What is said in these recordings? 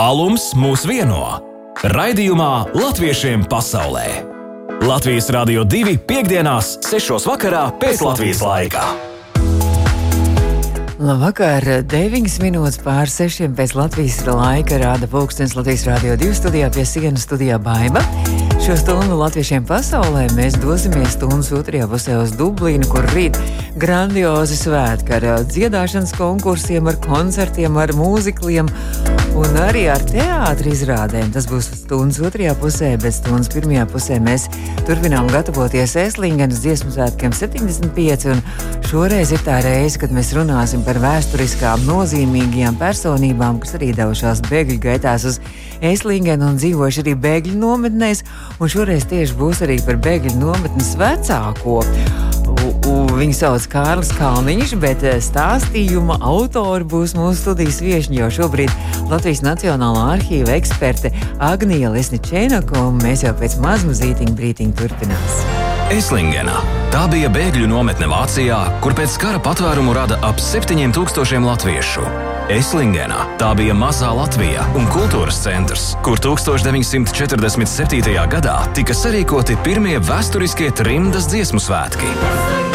Tālums mūs vieno. Raidījumā Latviešiem pasaulē. Latvijas Rādio 2.5.6. pēc Latvijas laika. Labvakar, 9 minūtes pār 6 pēc Latvijas laika rāda pulkstenis Latvijas Rādio 2 studijā pie sienas studijā Baiba. Šo stundu latviešiem pasaulē mēs dosimies stundas otrajā pusē uz Dublīnu, kur rīt grandiozi svētki ar dziedāšanas konkursiem, ar koncertiem, ar mūzikliem un arī ar teātris izrādēm. Tas būs stundas otrajā pusē, bet stundas pirmajā pusē mēs turpinām gatavoties Eslingenas dziesmu svētkiem 75. Un šoreiz ir tā reize, kad mēs runāsim par vēsturiskām nozīmīgajām personībām, kas arī devušās bēgļu gaitās uz Eslingenu un dzīvojuši arī bēgļu nometnēs. Un šoreiz tieši būs arī par bēgļu nometnes vecāko. Viņu sauc Kārlis Kalniņš, bet stāstījuma autori būs mūsu studijas viesiņi jau šobrīd Latvijas Nacionālā arhīva eksperte Agnija Lesničēnaka, un mēs jau pēc mazmazītiņa brītiņa turpināsim. Eslingena. Tā bija bēgļu nometne Vācijā, kur pēc kara patvērumu rada ap 7000 latviešu. Eslingena. Tā bija mazā Latvija un kultūras centrs, kur 1947. gadā tika sarīkoti pirmie vēsturiskie trimdas dziesmu svētki.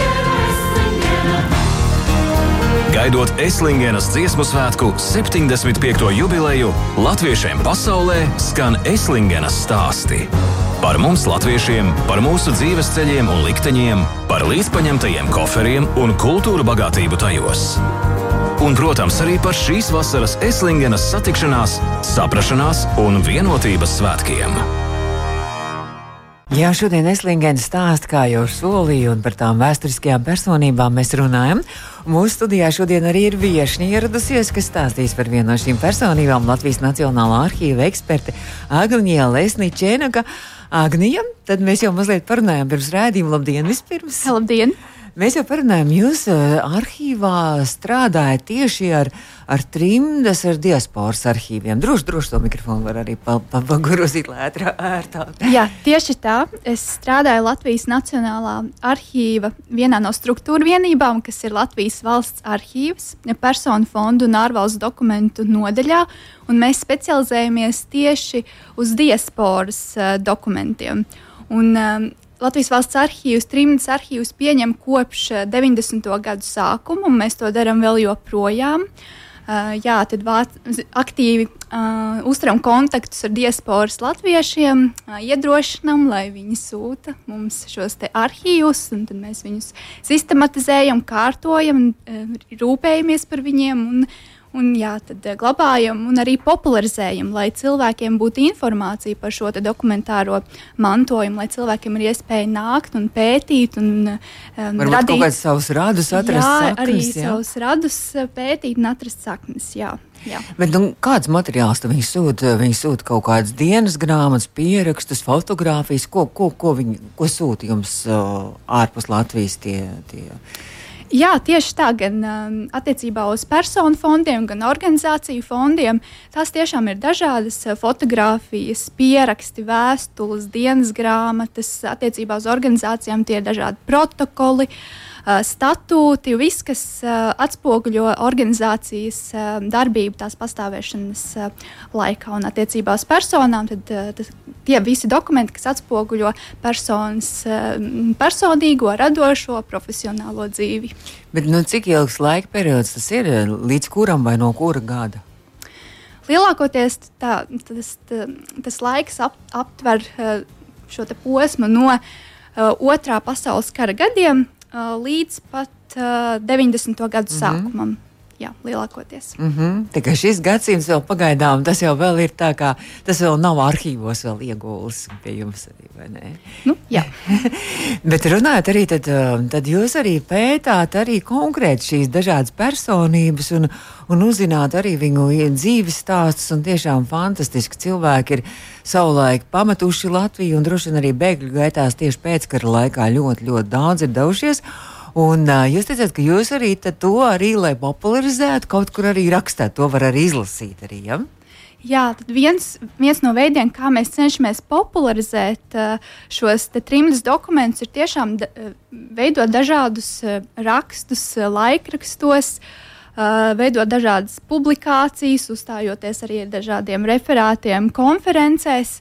Gaidot Eslingenas dziesmu svētku 75. jubileju, latviešiem pasaulē skan Eslingenas stāsti. Par mums, latviešiem, par mūsu dzīves ceļiem un likteņiem, par līdzpaņemtajiem koferiem un kultūra bagātību tajos. Un, protams, arī par šīs vasaras Eslingenas satikšanās, saprašanās un vienotības svētkiem. Jā, šodien Eslingenas stāsta, kā jau solīju, un par tām vēsturiskajām personībām mēs runājam. Mūsu studijā šodien arī ir viesņi ieradusies, kas stāstīs par vienu no šīm personībām - Latvijas Nacionālā arhīva eksperte Agnija Lesničēnaka. Agnija, tad mēs jau mazliet parunājām pirms rādījuma. Labdien, vispirms! Labdien! Mēs jau parunājām, jūs uh, arhīvā strādājat tieši ar, ar trimdas, ar diasporas arhīviem. Droši, droši to mikrofonu var arī paguruzīt ērtāk. Jā, tieši tā. Es strādāju Latvijas Nacionālā arhīva vienā no struktūra vienībām, kas ir Latvijas valsts arhīvs, personu fondu un ārvalstu dokumentu nodaļā. Un mēs specializējamies tieši uz diasporas uh, dokumentiem. Un, um, Latvijas valsts arhīvs, Trīsdesmit arhīvs pieņem kopš 90. Eh, gadu sākuma, un mēs to darām vēl joprojām. Uh, jā, tad vāc, aktīvi uh, uzturam kontaktus ar diasporas latviešiem, uh, iedrošinām, lai viņi sūta mums šos arhīvus, un tad mēs viņus sistematizējam, kārtojam, uh, rūpējamies par viņiem. Un, un jā, tad eh, glabājam un arī popularizējam, lai cilvēkiem būtu informācija par šo dokumentāro mantojumu, lai cilvēkiem ir iespēja nākt un pētīt un um, radīt kaut kādus savus radus, atrast jā, saknes, arī jā. savus radus eh, pētīt un atrast saknes. Jā. Jā. Bet, nu, kāds materiāls viņi sūta? Viņi sūta kaut kādas dienas grāmatas, pierakstus, fotografijas, ko, ko, ko viņi ko sūta jums uh, ārpus Latvijas. Tie, tie Jā, tieši tā, gan um, attiecībā uz personu fondiem, gan organizāciju fondiem. Tās tiešām ir dažādas uh, fotografijas, pieraksti, vēstules, dienas grāmatas. Attiecībā uz organizācijām tie ir dažādi protokoli. Uh, statūti, viss, kas atspoguļo organizācijas darbību tās pastāvēšanas laikā un attiecībā uz personām, tad, tad tie visi dokumenti, kas atspoguļo personas personīgo, radošo, profesionālo dzīvi. Bet, nu, cik ilgs laika periods tas ir? Līdz kuram vai no kura gada? Lielākoties tā, tas, tā, tas laiks ap, aptver šo posmu no uh, otrā pasaules kara gadiem līdz pat 90. Uh, gadu mm -hmm. sākumam. Jā, lielākoties. Mm -hmm. Kā šis gadsimts vēl pagaidām, tas jau ir tā, kā tas vēl nav arhīvos, vēl iegulis pie jums arī? Nu, jā. Bet runājot arī, tad, uh, tad jūs arī pētāt arī konkrēti šīs dažādas personības un, un uzzināt arī viņu dzīves stāstus. Un tiešām fantastiski cilvēki ir savulaik pametuši Latviju un droši vien arī bēgļu gaitās tieši pēckara laikā ļoti, ļoti daudz ir devušies. Un uh, jūs teicat, ka jūs arī to arī, lai popularizētu, kaut kur arī rakstāt, to var arī izlasīt. Arī, ja? Jā, tad viens, viens no veidiem, kā mēs cenšamies popularizēt šos trimdus dokumentus, ir tiešām veidot dažādus rakstus, laikrakstos. veidot dažādas publikācijas, uzstājoties arī ar dažādiem referātiem konferencēs.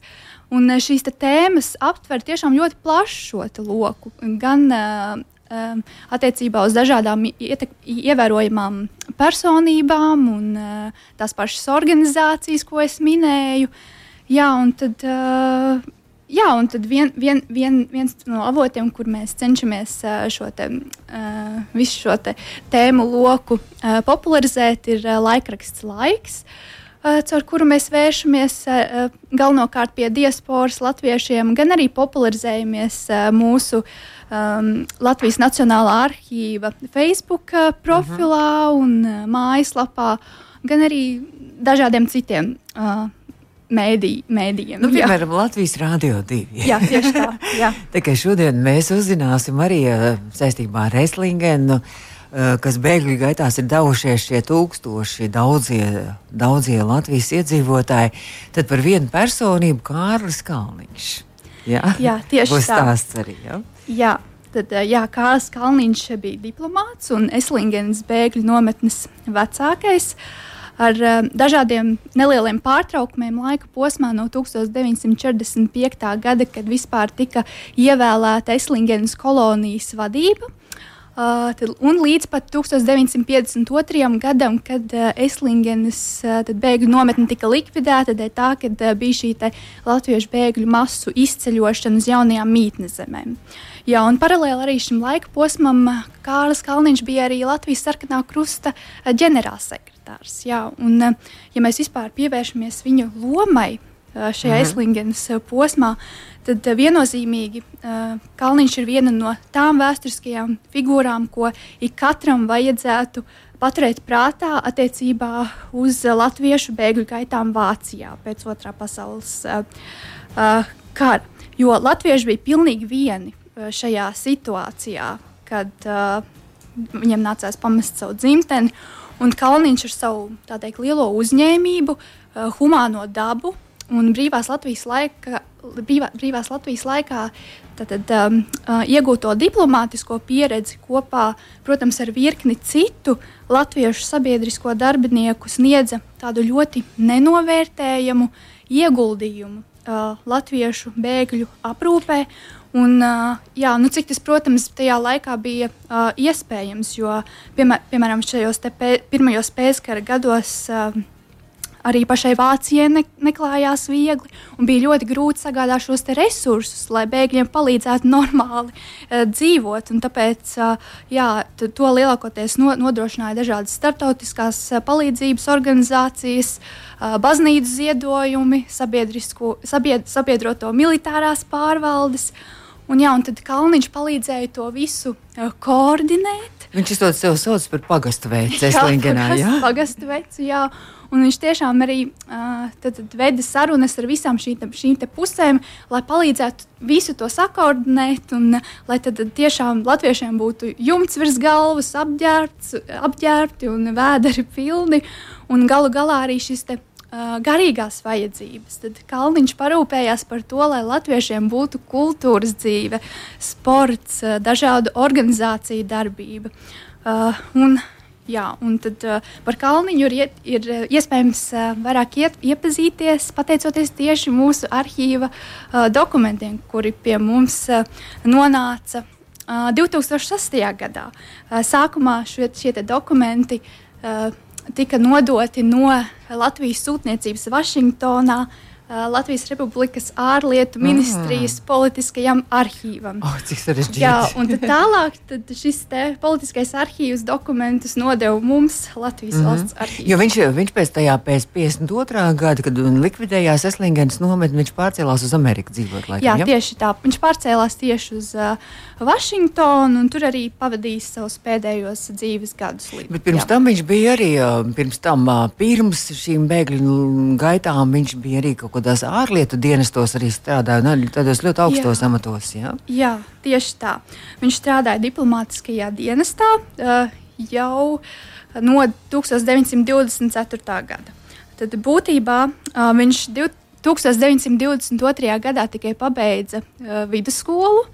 Un šīs tēmas aptver tiešām ļoti plašu šo loku. Gan uh, attiecībā uz dažādām ievērojamām personībām un uh, tās pašas organizācijas, ko es minēju. Jā, un tad uh, Jā, un tad vien, vien, vien, viens no avotiem, kur mēs cenšamies šo te, visu šo te tēmu loku popularizēt, ir laikraksts Laiks. Caur kuru mēs vēršamies galvenokārt pie diasporas latviešiem, gan arī popularizējamies mūsu um, Latvijas Nacionālā arhīva Facebook profilā uh -huh. un mājaslapā, gan arī dažādiem citiem uh, mēdī, mēdījiem. Nu, piemēram, jā. Latvijas Rādio 2. jā, tieši tā. Jā. kā šodien mēs uzzināsim arī uh, saistībā ar Reslingenu. Uh, kas bēgļu gaitās ir devušies šie tūkstoši, daudzie, daudzie Latvijas iedzīvotāji, tad par vienu personību Kārlis Kalniņš. Jā, jā tieši Būs tā. Būs arī. Jā. jā. Tad, jā, Kārlis Kalniņš bija diplomāts un Eslingenes bēgļu nometnes vecākais. Ar uh, dažādiem nelieliem pārtraukumiem laika posmā no 1945. gada, kad vispār tika ievēlēta Eslingenas kolonijas vadība. Tad, un līdz pat 1952. gadam, kad uh, Eslingenas uh, bēgļu nometne tika likvidēta, dēļ tā, ka bija šī latviešu bēgļu masu izceļošana uz jaunajām mītnes zemēm. Jā, un paralēli arī šim laika posmam Kārlis Kalniņš bija arī Latvijas sarkanā krusta ģenerālsekretārs sekretārs. Jā, un, ja mēs vispār pievēršamies viņa lomai šajā mhm. Eslingenas eh, posmā, tad viennozīmīgi Kalniņš ir viena no tām vēsturiskajām figūrām, ko ik katram vajadzētu paturēt prātā attiecībā uz latviešu bēgļu gaitām Vācijā pēc otrā pasaules kara. Jo latvieši bija pilnīgi vieni šajā situācijā, kad viņiem nācās pamest savu dzimteni. Un Kalniņš ar savu teikt, lielo uzņēmību, humāno dabu un brīvās Latvijas, laika, brīvā, brīvās Latvijas laikā tātad, um, uh, iegūto diplomātisko pieredzi kopā, protams, ar virkni citu latviešu sabiedrisko darbinieku sniedza tādu ļoti nenovērtējamu ieguldījumu uh, latviešu bēgļu aprūpē. Un, uh, jā, nu, cik tas, protams, tajā laikā bija uh, iespējams, jo, piemēr, piemēram, šajos pē, pirmajos pēckara gados uh, arī pašai Vācijai ne, neklājās viegli, un bija ļoti grūti sagādāt šos resursus, lai bēgļiem palīdzētu normāli uh, dzīvot. Tāpēc uh, jā, to lielākoties no, nodrošināja dažādas starptautiskās uh, palīdzības organizācijas, uh, baznīcas ziedojumi, sabied, sabiedroto militārās pārvaldes. Un, jā, un tad Kalniņš palīdzēja to visu uh, koordinēt. Viņš to sev sauc par pagastu veidu, Eslingenā. Jā, pagastu veidu, jā. Un viņš tiešām arī uh, tad, tad veda sarunas ar visām te, šīm pusēm, lai palīdzētu visu to sakoordinēt, un lai tad, tad tiešām latviešiem būtu jumts virs galvas, apģērbts, apģērbti un vēderi pilni. Un galu galā arī šis te garīgās vajadzības. Tad Kalniņš parūpējās par to, lai latviešiem būtu kultūras dzīve, sports, dažādu organizāciju darbība. Uh, un, jā, un tad, uh, par Kalniņu ir, ir iespējams uh, vairāk iet, iepazīties pateicoties tieši mūsu arhīva uh, dokumentiem, kuri pie mums uh, nonāca uh, 2006. gadā. Uh, sākumā šie, šie dokumenti uh, tika nodoti no Latvijas sūtniecības Vašingtonā Latvijas Republikas ārlietu ministrijas mm. politiskajam arhīvam. Oh, cik sarežģīti. Jā, un tālāk tad šis politiskais arhīvs dokumentus nodeva mums Latvijas mm valsts arhīvam. Jo viņš, viņš pēc tajā pēc 52. gada, kad likvidējās Eslingens nometni, viņš pārcēlās uz Ameriku dzīvot. Laikam, jā, ja? tieši tā. Viņš pārcēlās tieši uz uh, Vašingtonu un tur arī pavadījis savus pēdējos dzīves gadus. Līdz, Bet pirms jā. tam viņš bija arī, pirms tam, pirms šīm bēgļu gaitām, viņš bija arī kaut kādās ārlietu dienestos arī strādāja, un tādos ļoti augstos jā. amatos. Jā? jā, tieši tā. Viņš strādāja diplomātiskajā dienestā uh, jau no 1924. gada. Tad būtībā uh, viņš 1922. gadā tikai pabeidza uh, vidusskolu.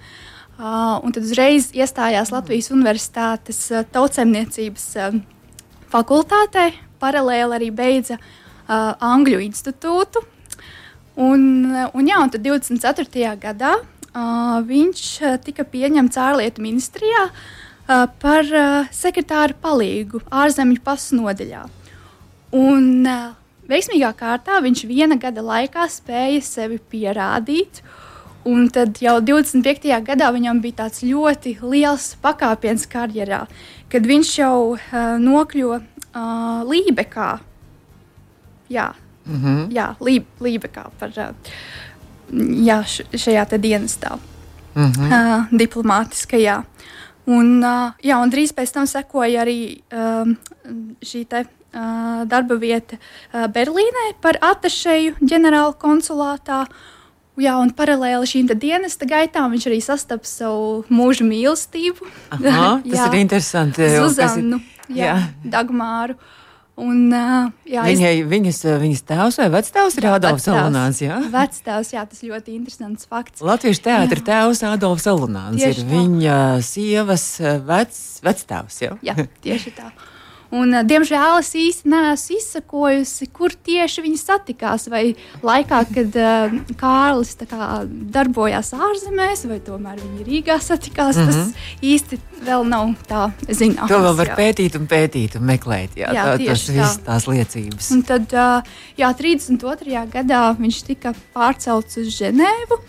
Uh, un tad uzreiz iestājās Latvijas Universitātes uh, tautsemniecības uh, fakultātē, paralēli arī beidza uh, Angļu institūtu. Un, un, jā, un tad 24. gadā uh, viņš tika pieņemts ārlietu ministrijā uh, par uh, sekretāru palīgu ārzemju pasu nodeļā. Un, uh, veiksmīgā kārtā viņš viena gada laikā spēja sevi pierādīt. Un tad jau 25. gadā viņam bija tāds ļoti liels pakāpiens karjerā, kad viņš jau uh, nokļuva uh, Lībekā. Jā, mm -hmm. jā Lī, Lībekā par, uh, jā, šajā dienestā, mm -hmm. uh, diplomātiskajā. Un, uh, jā, un drīz pēc tam sekoja arī uh, šī te, uh, darba vieta uh, Berlīnē par atašeju ģenerāla konsulātā. Jā, un paralēli šīm dienesta gaitām viņš arī sastaps savu mūža mīlestību. Aha, tas jā, ir interesanti. Zuzanu, jā, jā. Dagmāru. Un, jā, Viņai, es... viņas, viņas tēvs vai vectēvs ir Adolfs Alunāns. Jā, vectēvs, jā, tas ļoti interesants fakts. Latviešu teātra tēvs Adolfs Alunāns ir tā. viņa sievas vec, vectēvs. Jā? jā, tieši tā. Un, diemžēl es īsti neesmu izsakojusi, kur tieši viņi satikās. Vai laikā, kad uh, Kārlis kā, darbojās ārzemēs, vai tomēr viņi Rīgā satikās. Mm -hmm. Tas mhm. īsti vēl nav tā zināms. To vēl var jā. pētīt un pētīt un meklēt. Jā, jā tā, tas viss tās liecības. Un tad, uh, jā, 32. gadā viņš tika pārcelts uz Ženēvu.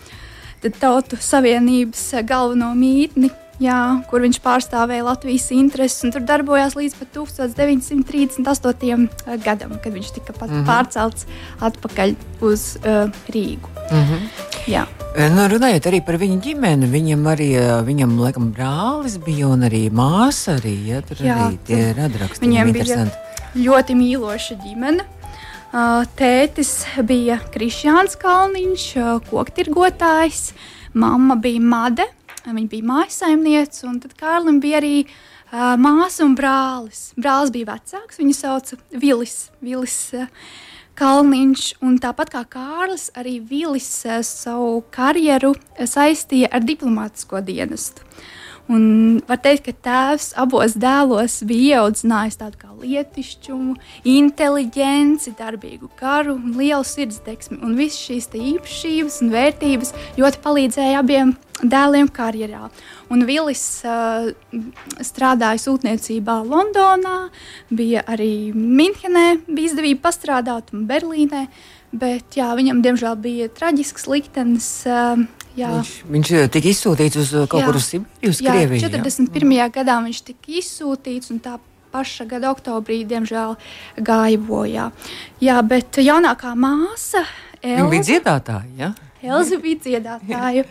Tad Tautu Savienības galveno mītni jā, kur viņš pārstāvēja Latvijas intereses. Tur darbojās līdz 1938. gadam, kad viņš tika mm -hmm. pārcelts atpakaļ uz uh, Rīgu. Mm -hmm. Jā. Nu, runājot arī par viņu ģimeni, viņam arī viņam, laikam, brālis bija un arī māsa. Arī, ja, tur Jā, arī tie radraksti viņiem bija ļoti mīloša ģimene. Uh, tētis bija Krišjāns Kalniņš, uh, koktirgotājs, mamma bija Made, Viņa bija mājsaimniece, un tad Kārlim bija arī uh, māsa un brālis. Brālis bija vecāks, viņu sauca Vilis. Vilis uh, Kalniņš, un tāpat kā Kārlis, arī Vilis uh, savu karjeru saistīja ar diplomātisko dienestu. Un var teikt, ka tēvs abos dēlos bija ieaudzinājis tādu kā lietišķumu, inteligenci, darbīgu karu un lielu sirdsdeksmi. Un visas šīs īpašības un vērtības ļoti palīdzēja abiem dēliem karjerā. Un Vilis uh, strādāja sūtniecībā Londonā, bija arī Minhenē, bija izdevība pastrādāt un Berlīnē. Bet jā, viņam, diemžēl, bija traģisks liktenis. Uh, Jā. Viņš, viņš eh, tika izsūtīts uz eh, kaut jā. kur uz Sibīriju, uz jā, Krieviju. 41. Jā. gadā viņš tika izsūtīts, un tā paša gada oktobrī, diemžēl, gāja bojā. Jā, bet jaunākā māsa Elza. Bija dziedātāja. Ja? Elza bija dziedātāja.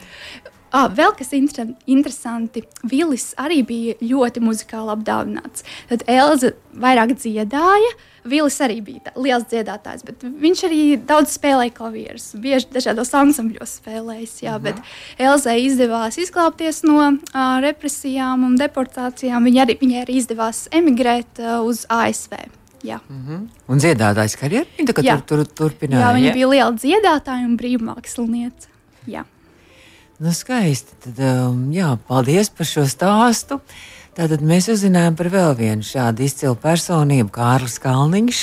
Ah, vēl kas interesanti, Vilis arī bija ļoti muzikāli apdāvināts. Tad Elza vairāk dziedāja, Vilis arī bija liels dziedātājs, bet viņš arī daudz spēlēja klavierus. Bieži dažādos ansambļos spēlējis. Jā, mhm. bet Elzai izdevās izglābties no uh, represijām un deportācijām. Viņai arī, viņai arī izdevās emigrēt uh, uz ASV. Jā. Mm -hmm. Un dziedātājs karjerā viņa tur, tur turpināja. Jā, viņa ja? bija liela dziedātāja un brīvmāksliniece. Jā. Nu, skaisti. Tad, um, jā, paldies par šo stāstu. Tātad mēs uzzinājām par vēl vienu šādu izcilu personību, Kārlis Kalniņš.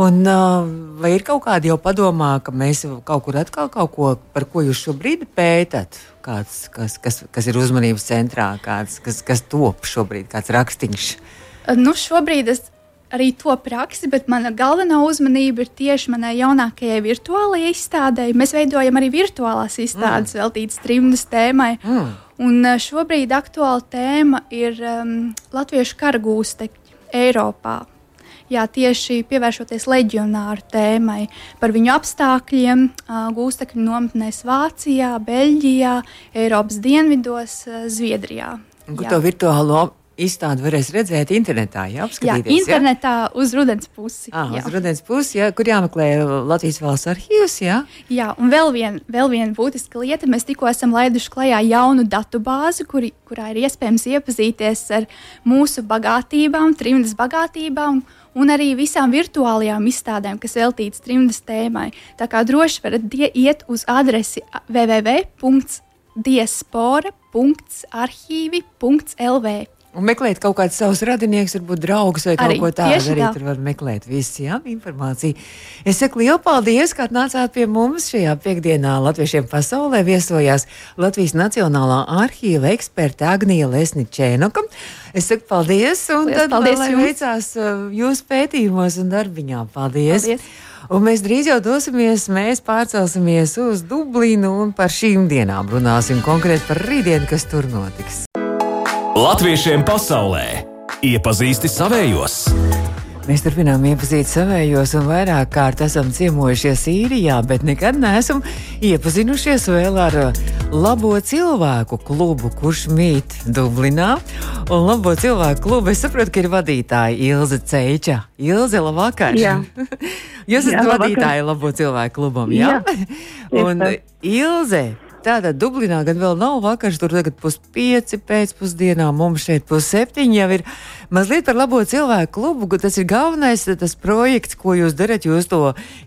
Un, uh, vai ir kaut kāda jau padomā, ka mēs kaut kur atkal kaut ko, par ko jūs šobrīd pētat? Kāds, kas, kas, kas ir uzmanības centrā, kāds, kas, kas top šobrīd, kāds rakstīns? Nu, šobrīd es arī to praksi, bet mana galvenā uzmanība ir tieši manai jaunākajai virtuālajai izstādei. Mēs veidojam arī virtuālās izstādes mm. veltītas trimdas tēmai. Mm. Un eh, šobrīd aktuāla tēma ir um, latviešu kara gūstekņi Eiropā. Jā, tieši pievēršoties leģionāru tēmai, par viņu apstākļiem, gūstekņu nometnēs Vācijā, Beļģijā, Eiropas dienvidos, Zviedrijā. Un, kur to virtuālo izstādi varēs redzēt internetā. Jā, jā internetā jā? uz rudens pusi. À, jā. uz rudens pusi, jā, kur jāmeklē Latvijas valsts arhīvs. Jā, jā un vēl viena vēl vien būtiska lieta. Mēs tikko esam laiduši klajā jaunu datu bāzi, kuri, kurā ir iespējams iepazīties ar mūsu bagātībām, trimdas bagātībām. Un arī visām virtuālajām izstādēm, kas veltītas trimdas tēmai. Tā kā droši varat iet uz adresi www.diaspora.archīvi.lv Un meklēt kaut kādus savus radinieks, varbūt draugus vai Arī, kaut ko tādu. Arī tā. tur var meklēt visu jā, informāciju. Es saku lielu paldies, ka atnācāt pie mums šajā piekdienā Latviešiem pasaulē. Viesojās Latvijas Nacionālā arhīva eksperte Agnija Lesničēnoka. Es saku paldies, un Liels tad paldies lai jums. veicās uh, jūsu pētījumos un darbiņā. Paldies! Paldies. Un mēs drīz jau dosimies, mēs pārcelsimies uz Dublinu un par šīm dienām runāsim konkrēti par rītdienu, kas tur notiks. Latviešiem pasaulē iepazīsti savējos! Mēs turpinām iepazīt savējos, un vairāk kārt esam ciemojušies īrijā, bet nekad neesam iepazinušies vēl ar uh, labo cilvēku klubu, kurš mīt Dublinā. Un labo cilvēku klubu es saprotu, ka ir vadītāja Ilze Ceiča. Ilze, labvakar! Jā. Jūs esat Jā, vadītāja labo cilvēku klubam, jā? Jā, un Ilze. Tātad Dublinā gan vēl nav vakars, tur tagad puspieci pēcpusdienā, mums šeit pusseptiņi jau ir mazliet par labo cilvēku klubu. Tas ir galvenais tas projekts, ko jūs darat. Jūs to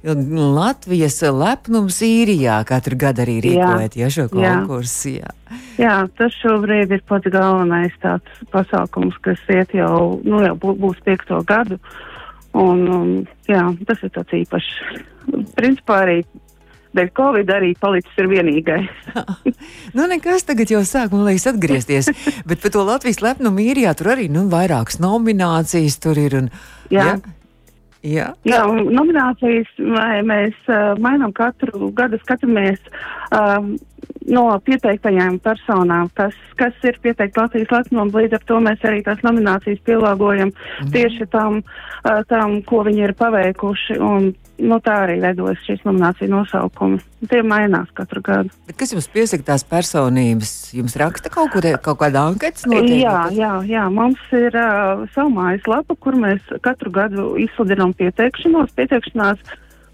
Latvijas lepnums īrijā katru gadu arī rīkojat, ja šo konkursu. Jā. Jā, tas šobrīd ir pats galvenais tāds pasākums, kas iet jau, nu jau bū- būs piekto gadu. Un, un, jā, tas ir tāds īpašs. Principā arī dēļ Covid arī palicis ir vienīgais. Nu, nekas tagad jau sāk, man liekas, atgriezties. Bet par to Latvijas lepnumu īrijā tur arī nu, vairākas nominācijas tur ir. Un, Jā. jā. Jā. Jā, nominācijas mē- mēs uh, mainām katru gadu, skatāmies um, no pieteiktajām personām, kas, kas ir pieteikti Latvijas lepnumam. Līdz ar to mēs arī tās nominācijas pielāgojam Mhm. tieši tam, uh, tam, ko viņi ir paveikuši. Un, nu, tā arī veidojas šīs nomināciju nosaukumi. Tie mainās katru gadu. Bet kas jums piesaka tās personības? Jums raksta kaut, kur, kaut kāda anketas notiek? Jā, jā, jā, mums ir uh, savu mājaslapa, kur mēs katru gadu izsludinām pieteikšanos. Pieteikšanās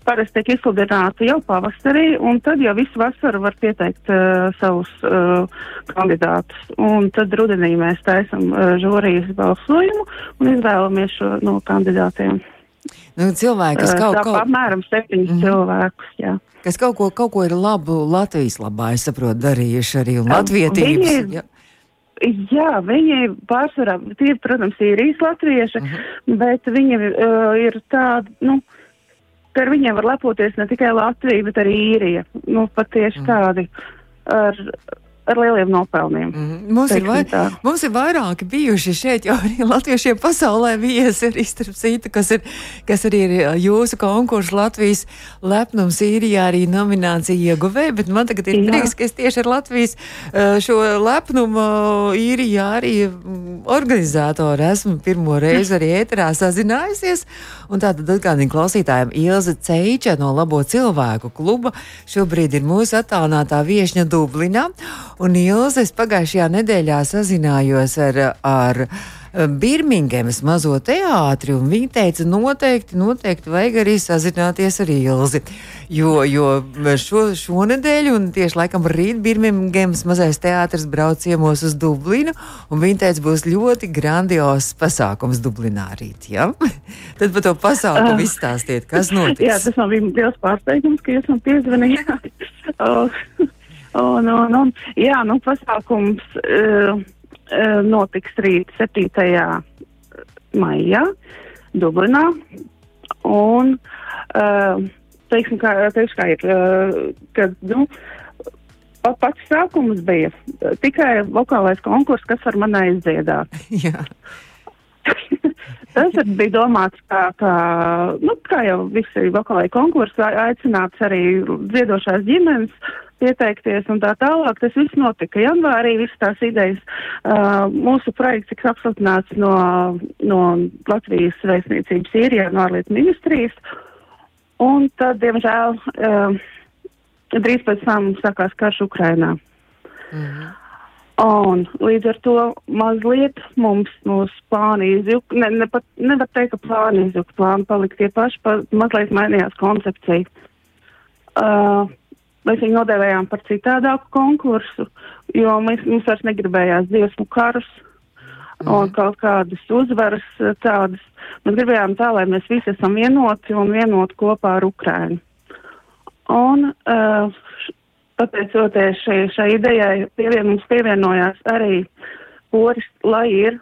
parasti tiek izsludināta jau pavasarī, un tad jau visu vasaru var pieteikt uh, savus uh, kandidātus. Un tad rudenī mēs taisam uh, žūrijas balsojumu un izvēlamies šo no kandidātiem. Nu, cilvēki, kas Uh, kaut, kaut, apmēram septiņus Mhm. mm cilvēkus. Jā. kas kaut, ko, kaut ko ir labu Latvijas labā, es saprotu, darījuši arī un Um, latvietības. viņi- jā. Jā, viņi pārsvarā, tie, protams, ir īrijas latvieši, uh -huh. bet viņi uh, ir tādi, nu, ka ar viņiem var lepoties ne tikai Latvija, bet arī īrija. Nu, pat tieši -huh. tādi ar, ar lieliem nopelniem. Mhm. Mums ir, vai, tā. mums ir vairāki bijuši šeit, jau arī latviešiem pasaulē viesi arī starp citu, kas, ir, kas arī ir jūsu konkursu Latvijas lepnums īrijā arī nominācija ieguvēja, bet man tagad ir Jā. prieks, ka es tieši ar Latvijas šo lepnumu īrijā arī mm, organizātori esmu pirmo reizi arī ēterā sazinājusies, un tātad atgādinu klausītājiem Ilza Ceiča no Labo cilvēku kluba šobrīd ir mūsu attālinātā viešņa Dublinā, un Ilza es pagājušajā nedēļā sazinājos ar, ar Birmingemas mazo teātri, un viņi teica, noteikti, noteikti vajag arī sazināties ar Ilzi. Jo, jo šo, šonadēļ, un tieši laikam rīt Birmingemas mazais teātris brauc ciemos uz Dublinu, un viņi teica, būs ļoti grandios pasākums Dublinā rīt. Ja? Tad par to pasākumu Ah. izstāstiet, kas notiks. Jā, tas man bija liels pārsteigums, ka jūs man piezvanījāt. Un, un, un, jā, nu, pasākums uh, uh, notiks rīt 7. maijā Dublinā. Un, uh, teiksim, kā, teiksim, kā ir, uh, kad, nu, pa- pats sākums bija uh, tikai vokālais konkurss, kas var man aizdziedāt. Jā. Tas bija domāts kā, kā, nu, kā jau visi vokālai konkursi, aicināts arī dziedošās ģimenes pieteikties un tā tālāk. Tas viss notika janvārī, visas tās idejas. Uh, mūsu projekts tiks apsludināts no, no Latvijas vēstniecības īrijā, no ārlietu ministrijas. Un tad, diemžēl, uh, drīz pēc tam sākās karš Ukrainā. Mhm. Un līdz ar to mazliet mums no plāna izjuka, ne, ne pat, nevar teikt, ka plāni izjuka, plāni palika tie paši, pa, mazliet mainījās koncepcija. Uh, mēs viņu nodēvējām par citādāku konkursu, jo mēs, mums vairs negribējās dziesmu karus un kaut kādas uzvaras uh, tādas. Mēs gribējām tā, lai mēs visi esam vienoti un vienoti kopā ar Ukrainu. Un uh, pateicoties šai, šai idejai, pievien, mums pievienojās arī Boris Lai ir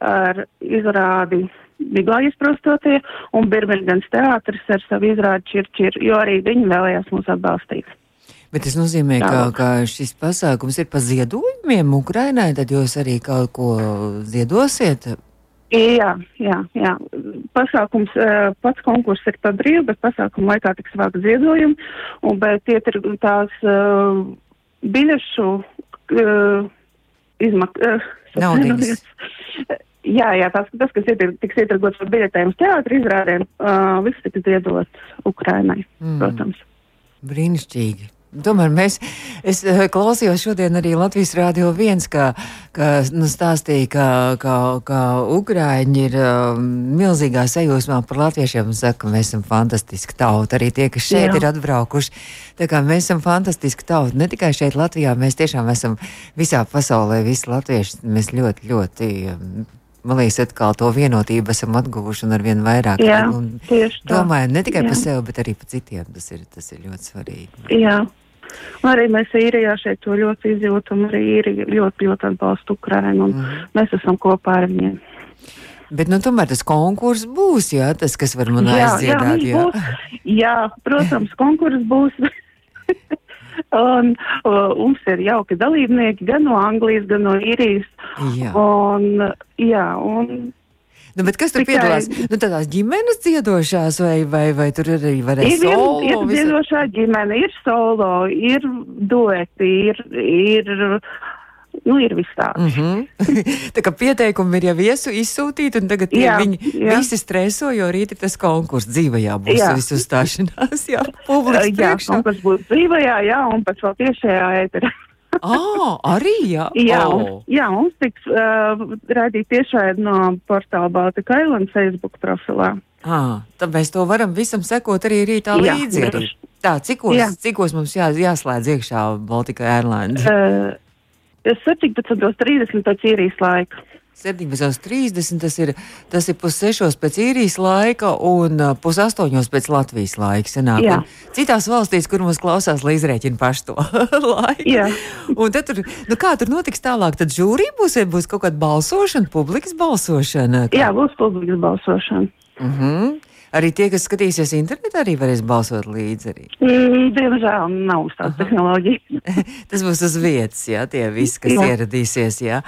ar izrādi Miglā izprostotie un Birmingemas teātris ar savu izrādi Čirčir, jo arī viņi vēlējās mūs atbalstīt. Bet tas nozīmē, ka, ka šis pasākums ir pa ziedojumiem Ukrainai, tad jūs arī kaut ko ziedosiet? Jā, jā, jā. Pasākums, eh, pats konkurss ir par brīvu, bet pasākuma laikā tiks vākt ziedojumi, un bet tie ir tās uh, biļešu uh, izmak... Uh, Naudīgas. Jā, jā, tas, tas kas ir, tiks ietirgots par biļetēm uz teātri izrādēm, uh, viss tiks ziedots Ukrainai, mm. protams. Brīnišķīgi. Tomēr mēs, es eh, klausījos šodien arī Latvijas Rādio 1, ka, ka nu, stāstīja, ka, ka, ka Ukrāņi ir um, milzīgā sajūsmā par latviešiem un saka, ka mēs esam fantastiski tauta. Arī tie, kas šeit Jā. ir atbraukuši, tā kā mēs esam fantastiski tauta. Ne tikai šeit Latvijā, mēs tiešām esam visā pasaulē, visi latvieši, mēs ļoti, ļoti. Um, man liekas, atkal to vienotību esam atguvuši un ar vien vairāk. Jā, un domājam ne tikai Jā. par sevi, bet arī par citiem. Tas ir, tas ir ļoti svarīgi. Jā. Un arī mēs īrijā šeit to ļoti izjūtam, arī īrija ļoti, ļoti atbalsta Ukrainu, un mm. mēs esam kopā ar viņiem. Bet, nu, tomēr tas konkurss būs, jā, tas, kas var man jā, aizdziedāt, jā. Jā, būs, jā protams, konkurss būs. un uh, mums ir jauki dalībnieki gan no Anglijas, gan no Īrijas. Jā. Un, jā, un Nu, kas tur Tikai... piedalās? Nu, tādās ģimenes dziedošās, vai, vai, vai tur arī varēja ir, solo? Ir, ir dziedošā ģimene, ir solo, ir dueti, ir, ir nu, ir viss tāds. Mm -hmm. tā kā pieteikumi ir jau viesu izsūtīti, un tagad jā, viņi jā. visi streso, jo rīt ir tas konkurss dzīvajā būs jā. visu stāšanās, jā, publikas jā, konkurss būs dzīvajā, jā, un pēc vēl tiešajā ēterā. ah, arī jā. Jā, oh. un, jā mums tiks uh, raidīt tiešai no portāla Baltika Island Facebook profilā. Ah, tad mēs to varam visam sekot arī rītā jā, līdzi. Arī. Tā, cikos, jā. cikos mums jā, jāslēdz iekšā Baltika Airlines? Uh, 17.30 pēc īrijas laika. 17.30 tas ir, tas ir pussešos pēc īrijas laika un pusaustoņos pēc Latvijas laika. Sanāk, citās valstīs, kur mums klausās, lai izrēķina pašu to laiku. Tur, nu kā tur notiks tālāk? Tad žūrī būs, būs kaut kāda balsošana, publikas balsošana? Kā? Jā, būs publikas balsošana. Uh mhm. -huh. Arī tie, kas skatīsies internetā, arī varēs balsot līdzi. Arī. Mm, diemžēl nav tāda tehnoloģija. Tas būs uz vietas, jā, tie visi, kas jā. ieradīsies. Jā.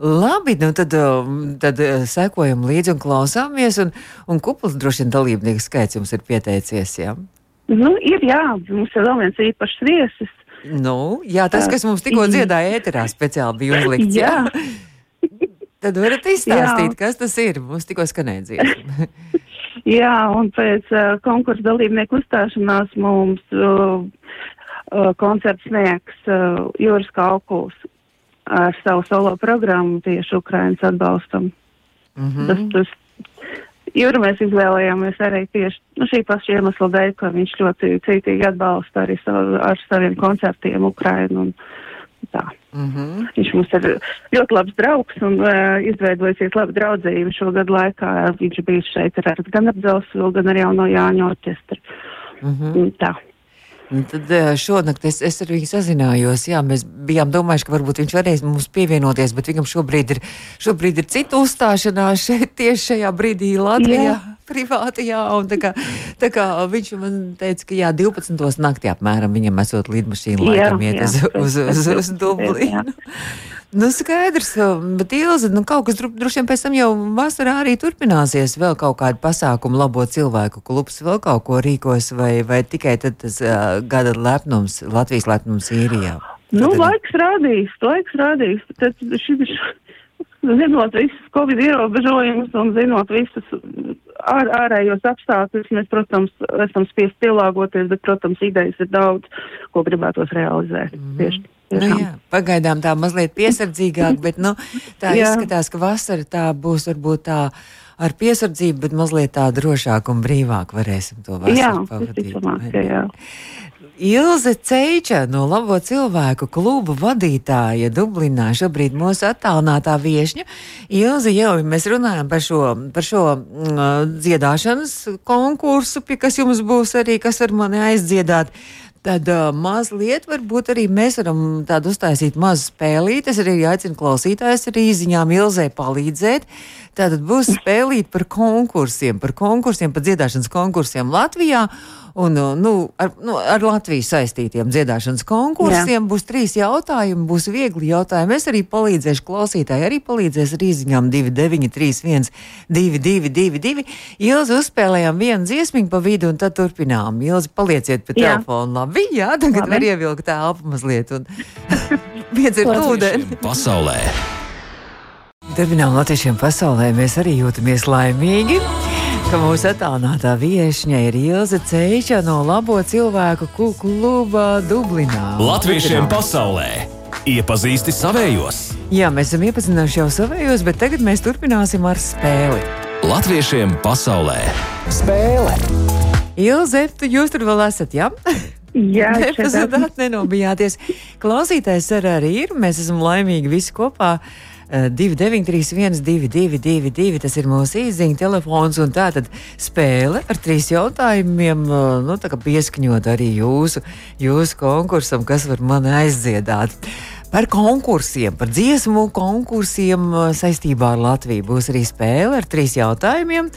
Labi, nu tad, um, tad uh, sekojam līdzi un klausāmies. Un, un kupls droši vien dalībnieku skaits jums ir pieteicies. Jā. Nu, ir, jā, mums ir vēl viens īpašs viesis. Nu, jā, tas, kas mums tikko dziedāja ēterā, speciāli bija uzlikts. Jā. jā. Tad varat izstāstīt, jā. kas tas ir. Mums tikko skanēja dziesma. Jā, un pēc uh, konkursa dalībnieku uzstāšanās mums uh, uh, koncerts sniegs uh, Jūras Kalkuls ar savu solo programmu tieši Ukrainas atbalstam. Mm -hmm. tas, tas, Jūru mēs izvēlējāmies arī tieši nu, šī paša iemesla dēļ, ka viņš ļoti cītīgi atbalsta arī savu, ar saviem koncertiem Ukrainu. Un, tā. Mm -hmm. Viņš mums ir ļoti labs draugs un uh, izveidojusies laba draudzība šo gadu laikā. Viņš bija šeit ar, gan ar Dzelzsvilu, gan ar jauno Jāņu orķestru. Mm -hmm. Tā. Un tad eh, šonakt es, es ar viņu sazinājos. Jā, mēs bijām domājuši, ka varbūt viņš varēs mums pievienoties, bet viņam šobrīd ir, šobrīd ir cita uzstāšanās šeit, tieši šajā brīdī Latvijā. Jā privātajā. Tā kā, tā kā viņš man teica, ka jā, 12. naktī apmēram viņam esot lidmašīna laikam iet uz, uz, uz, uz Dublinu. Nu, skaidrs, bet Ilze, nu, kaut kas droši vien pēc tam jau vasarā arī turpināsies. Vēl kaut kāda pasākuma, labo cilvēku klubs, vēl kaut ko rīkos, vai, vai tikai tas uh, gada lepnums, Latvijas lepnums īrijā? Nu, tad, laiks rādīs, laiks rādīs. Tad šis, zinot visus Covid ierobežojumus un zinot visus ār, ārējos apstākļus mēs, protams, esam spiest pielāgoties, bet, protams, idejas ir daudz, ko gribētos realizēt. Mm -hmm. Tieši. Nu, jā, pagaidām tā mazliet piesardzīgāk, bet nu, tā izskatās, ka vasara tā būs varbūt tā ar piesardzību, bet mazliet tā drošāk un brīvāk varēsim to vasaru jā, pavadīt. Ticamāk, jā. Ilze Ceiča no Labo cilvēku klubu vadītāja Dublinā šobrīd mūsu attālinātā viešņa. Ilze jau mēs runājam par šo, par šo mm, dziedāšanas konkursu, pie kas jums būs arī, kas var mani aizdziedāt. Tad uh, mazliet varbūt arī mēs varam tādu uztaisīt mazu spēlīti. Es arī aicinu klausītājus arī ziņām Ilzē palīdzēt. Tātad būs spēlīt par konkursiem, par konkursiem, par dziedāšanas konkursiem Latvijā. Un, nu, ar, nu, ar Latviju saistītiem dziedāšanas konkursiem Jā. būs trīs jautājumi, būs viegli jautājumi. Es arī palīdzēšu klausītāji, arī palīdzēs ar izziņām 2931, 2222. Ilzi uzspēlējām vienu dziesmiņu pa vidu un tad turpinām. Ilzi, palieciet pie Jā. telefona. Labi, jā, tagad Labi. var ievilkt telpu mazliet. Un... viens ir ūdeni. Pasaulē. Turpinām latviešiem pasaulē. Mēs arī jūtamies laimīgi ka mūsu attālinātā viesņa ir Ilze Ceiča no Labo cilvēku kluba Dublinā. Latviešiem pasaulē iepazīsti savējos. Jā, mēs esam iepazinuši jau savējos, bet tagad mēs turpināsim ar spēli. Latviešiem pasaulē spēle. Ilze, tu jūs tur vēl esat, jā? Jā, nepazudāt, nenobijāties. Klausītājs arī ir, mēs esam laimīgi visi kopā. 2931, 222, tas ir mūsu īsiņa telefons. Tā tad spēle ar trīs jautājumiem, nu, pieskaņot arī jūsu, jūsu konkursam, kas var mani aizdziedāt. Par konkursiem, par dziesmu konkursiem saistībā ar Latviju būs arī spēle ar trīs jautājumiem.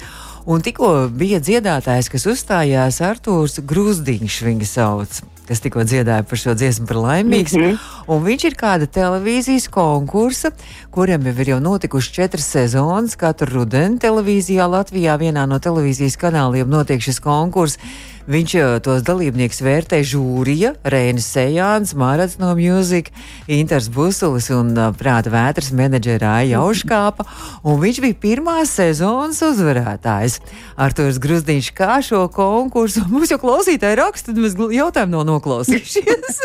Un tikko bija dziedātājs, kas uzstājās Artūrs Grūsdiņš, viņa sauc kas tikko dziedāja par šo dziesmu, par laimīgu. Mm -hmm. Viņš ir kāda televīzijas konkursa, kuram jau ir jau notikuši četras sezonas. Katru rudeni televīzijā Latvijā vienā no televīzijas kanāliem notiek šis konkurss. Viņš tos dalībniekus vērtē žūrija, Reinis Sejāns, Mārats no Music, Inters Busulis un prāta vētras menedžera Aija Auškāpa. Un viņš bija pirmās sezonas uzvarētājs. Arturs Grusdiņš kā šo konkursu. Mums jau klausītāji raksta, tad mēs jautājumu nav noklausījušies.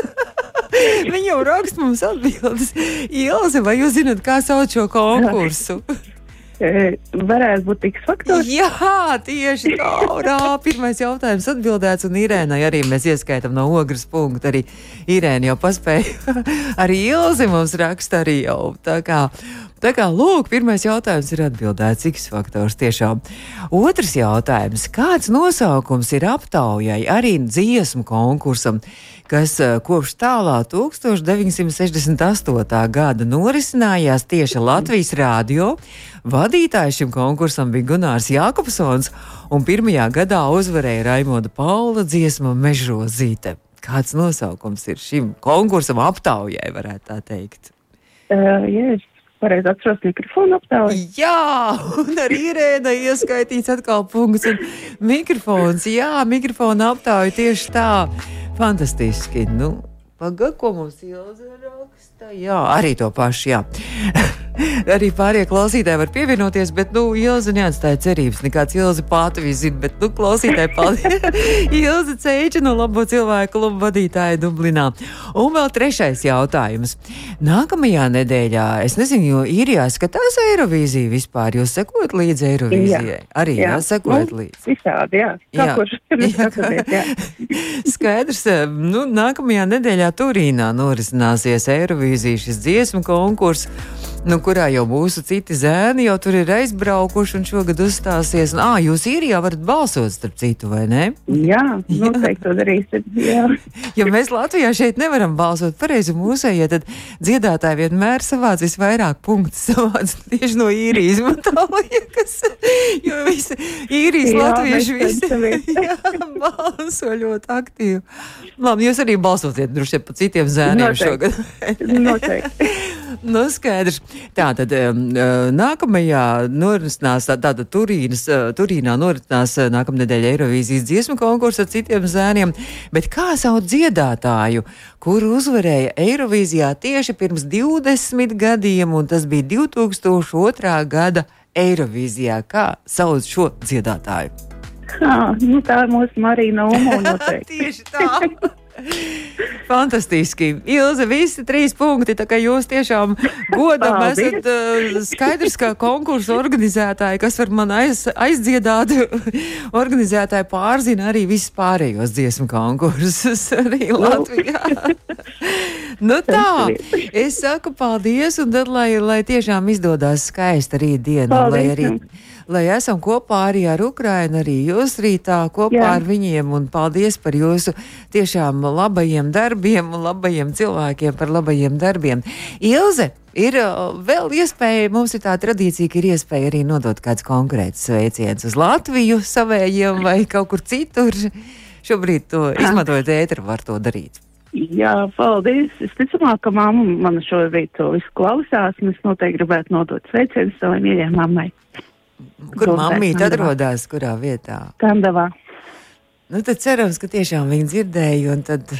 Viņi jau raksta mums atbildes. Ilze, vai jūs zinat, kā sauc šo konkursu? varētu būt X faktors. Jā, tieši tā. Urā, pirmais jautājums atbildēts, un Irēnai arī mēs ieskaitām no ogres punkta. Arī Irēna jau paspēja. arī Ilzi mums raksta arī jau. Tā kā, tā kā, lūk, pirmais jautājums ir atbildēts X faktors tiešām. Otrs jautājums. Kāds nosaukums ir aptaujai arī dziesmu konkursam? Kas eh, kopš tālā 1968. gada norisinājās tieši Latvijas rādio. Vadītājs šim konkursam bija Gunārs Jākopsons, un pirmajā gadā uzvarēja Raimonda Paula dziesma Mežrozīte. Kāds nosaukums ir šim konkursam aptaujai, varētu tā teikt? Uh, yes. Pareizi atceros mikrofonu aptauju. Jā, un arī Irēna ieskaitīts atkal punkts. Un mikrofons, jā, mikrofona aptauja tieši tā. Fantastiski. Nu, Pagaid, ko mums Ilze raksta? Jā, arī to pašu, jā. arī pārējie klausītāji var pievienoties, bet, nu, Ilze neatstāja cerības. Nekāds Ilze pati zina, bet, nu, klausītāji paldies. Ilze Ceiča no labo cilvēku klubu vadītāja Dublinā. Un vēl trešais jautājums. Nākamajā nedēļā, es nezinu, jo īrijā skatās Eirovīzija vispār. Jūs sekojat līdzi Eirovīzijai? Jā. Arī, jā, jā sekojat nu, līdzi. Visādi, jā. Kā jā. jā. Skaidrs, nu, nākamajā nedēļā Turīnā, norisināsies Eirovīzijas šis dziesmu konkurss nu, kurā jau mūsu citi zēni jau tur ir aizbraukuši un šogad uzstāsies. Un, ah, jūs īrijā varat balsot, starp citu, vai ne? Jā, noteikti to darīsim. Jā. ja mēs Latvijā šeit nevaram balsot pareizi mūsējie, tad dziedātāji vienmēr savāc visvairāk punktus savāc tieši no īrijas. Man tā liekas, jo visi īrijas jā, latvieši visi jā, balso ļoti aktīvi. Labi, jūs arī balsosiet droši vien pa citiem zēniem noteikti. šogad. noteikti. Nu, skaidrs. Tā tad uh, nākamajā norisinās, tāda Turīnas, uh, Turīnā norisinās uh, nākamnedēļ Eirovīzijas dziesmu konkursu ar citiem zēniem, bet kā sauc dziedātāju, kuru uzvarēja Eirovīzijā tieši pirms 20 gadiem, un tas bija 2002. gada Eirovīzijā. Kā sauc šo dziedātāju? Ah, nu tā ir mūsu Marina noteikti. Tieši tā. Fantastiski. Ilze, visi trīs punkti. Tā kā jūs tiešām godam esat uh, skaidrs, kā konkursu organizētāji, kas var man aiz, aizdziedāt. organizētāji pārzina arī visus pārējos dziesmu konkursus arī nu. Latvijā. nu tā, es saku paldies, un tad, lai, lai tiešām izdodas skaista rītdiena, lai arī lai esam kopā arī ar Ukrainu, arī jūs rītā kopā Jā. ar viņiem. Un paldies par jūsu tiešām labajiem darbiem un labajiem cilvēkiem par labajiem darbiem. Ilze! Ir uh, vēl iespēja, mums ir tā tradīcija, ka ir iespēja arī nodot kāds konkrēts sveiciens uz Latviju savējiem vai kaut kur citur. Šobrīd to izmantojot ēteru, var to darīt. Jā, paldies. Es ticamāk, ka mamma man šobrīd to visu klausās, un es noteikti gribētu nodot sveicienu savai mīļajai mammai. Kur mammīte atrodas, kurā vietā? Kandavā. Nu, tad cerams, ka tiešām viņi dzirdēja, un tad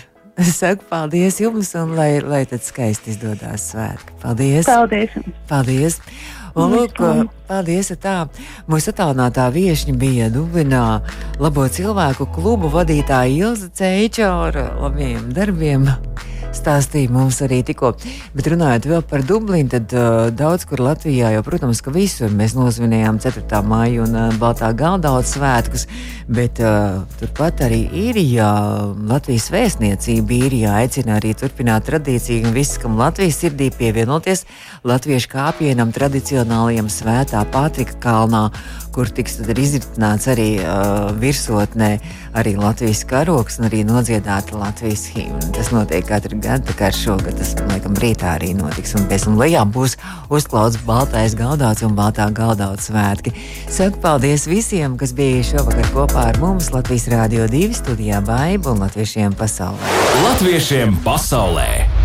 saku paldies jums, un lai, lai tad skaisti izdodas svētki. Paldies! Paldies! Paldies. Un, lūk, paldies! Tā. Mūsu attālinātā viesiņa bija Dublinā Labo cilvēku klubu vadītāja Ilza Ceiča ar labiem darbiem stāstīja mums arī tikko. Bet runājot vēl par Dublinu, tad uh, daudz kur Latvijā jau, protams, ka visur mēs nosvinējām 4. maiju un uh, Baltā galdauts svētkus, bet uh, turpat arī īrijā, Latvijas vēstniecība īrijā aicina arī turpināt tradīciju un viss, kam Latvijas sirdī pievienoties latviešu kāpienam tradicionālajam svētā Pātrika kalnā, kur tiks izritināts arī uh, virsotnē arī Latvijas karoks un arī nodziedāta Latvijas himna. Tas notiek katru gadu, tā kā šogad tas, laikam, rītā arī notiks. Un pēc tam lejā būs uzklauts baltais galdauts un baltā galdauts svētki. Saku paldies visiem, kas bija šovakar kopā ar mums Latvijas Rādio 2 studijā Baiba un Latviešiem pasaulē. Latviešiem pasaulē!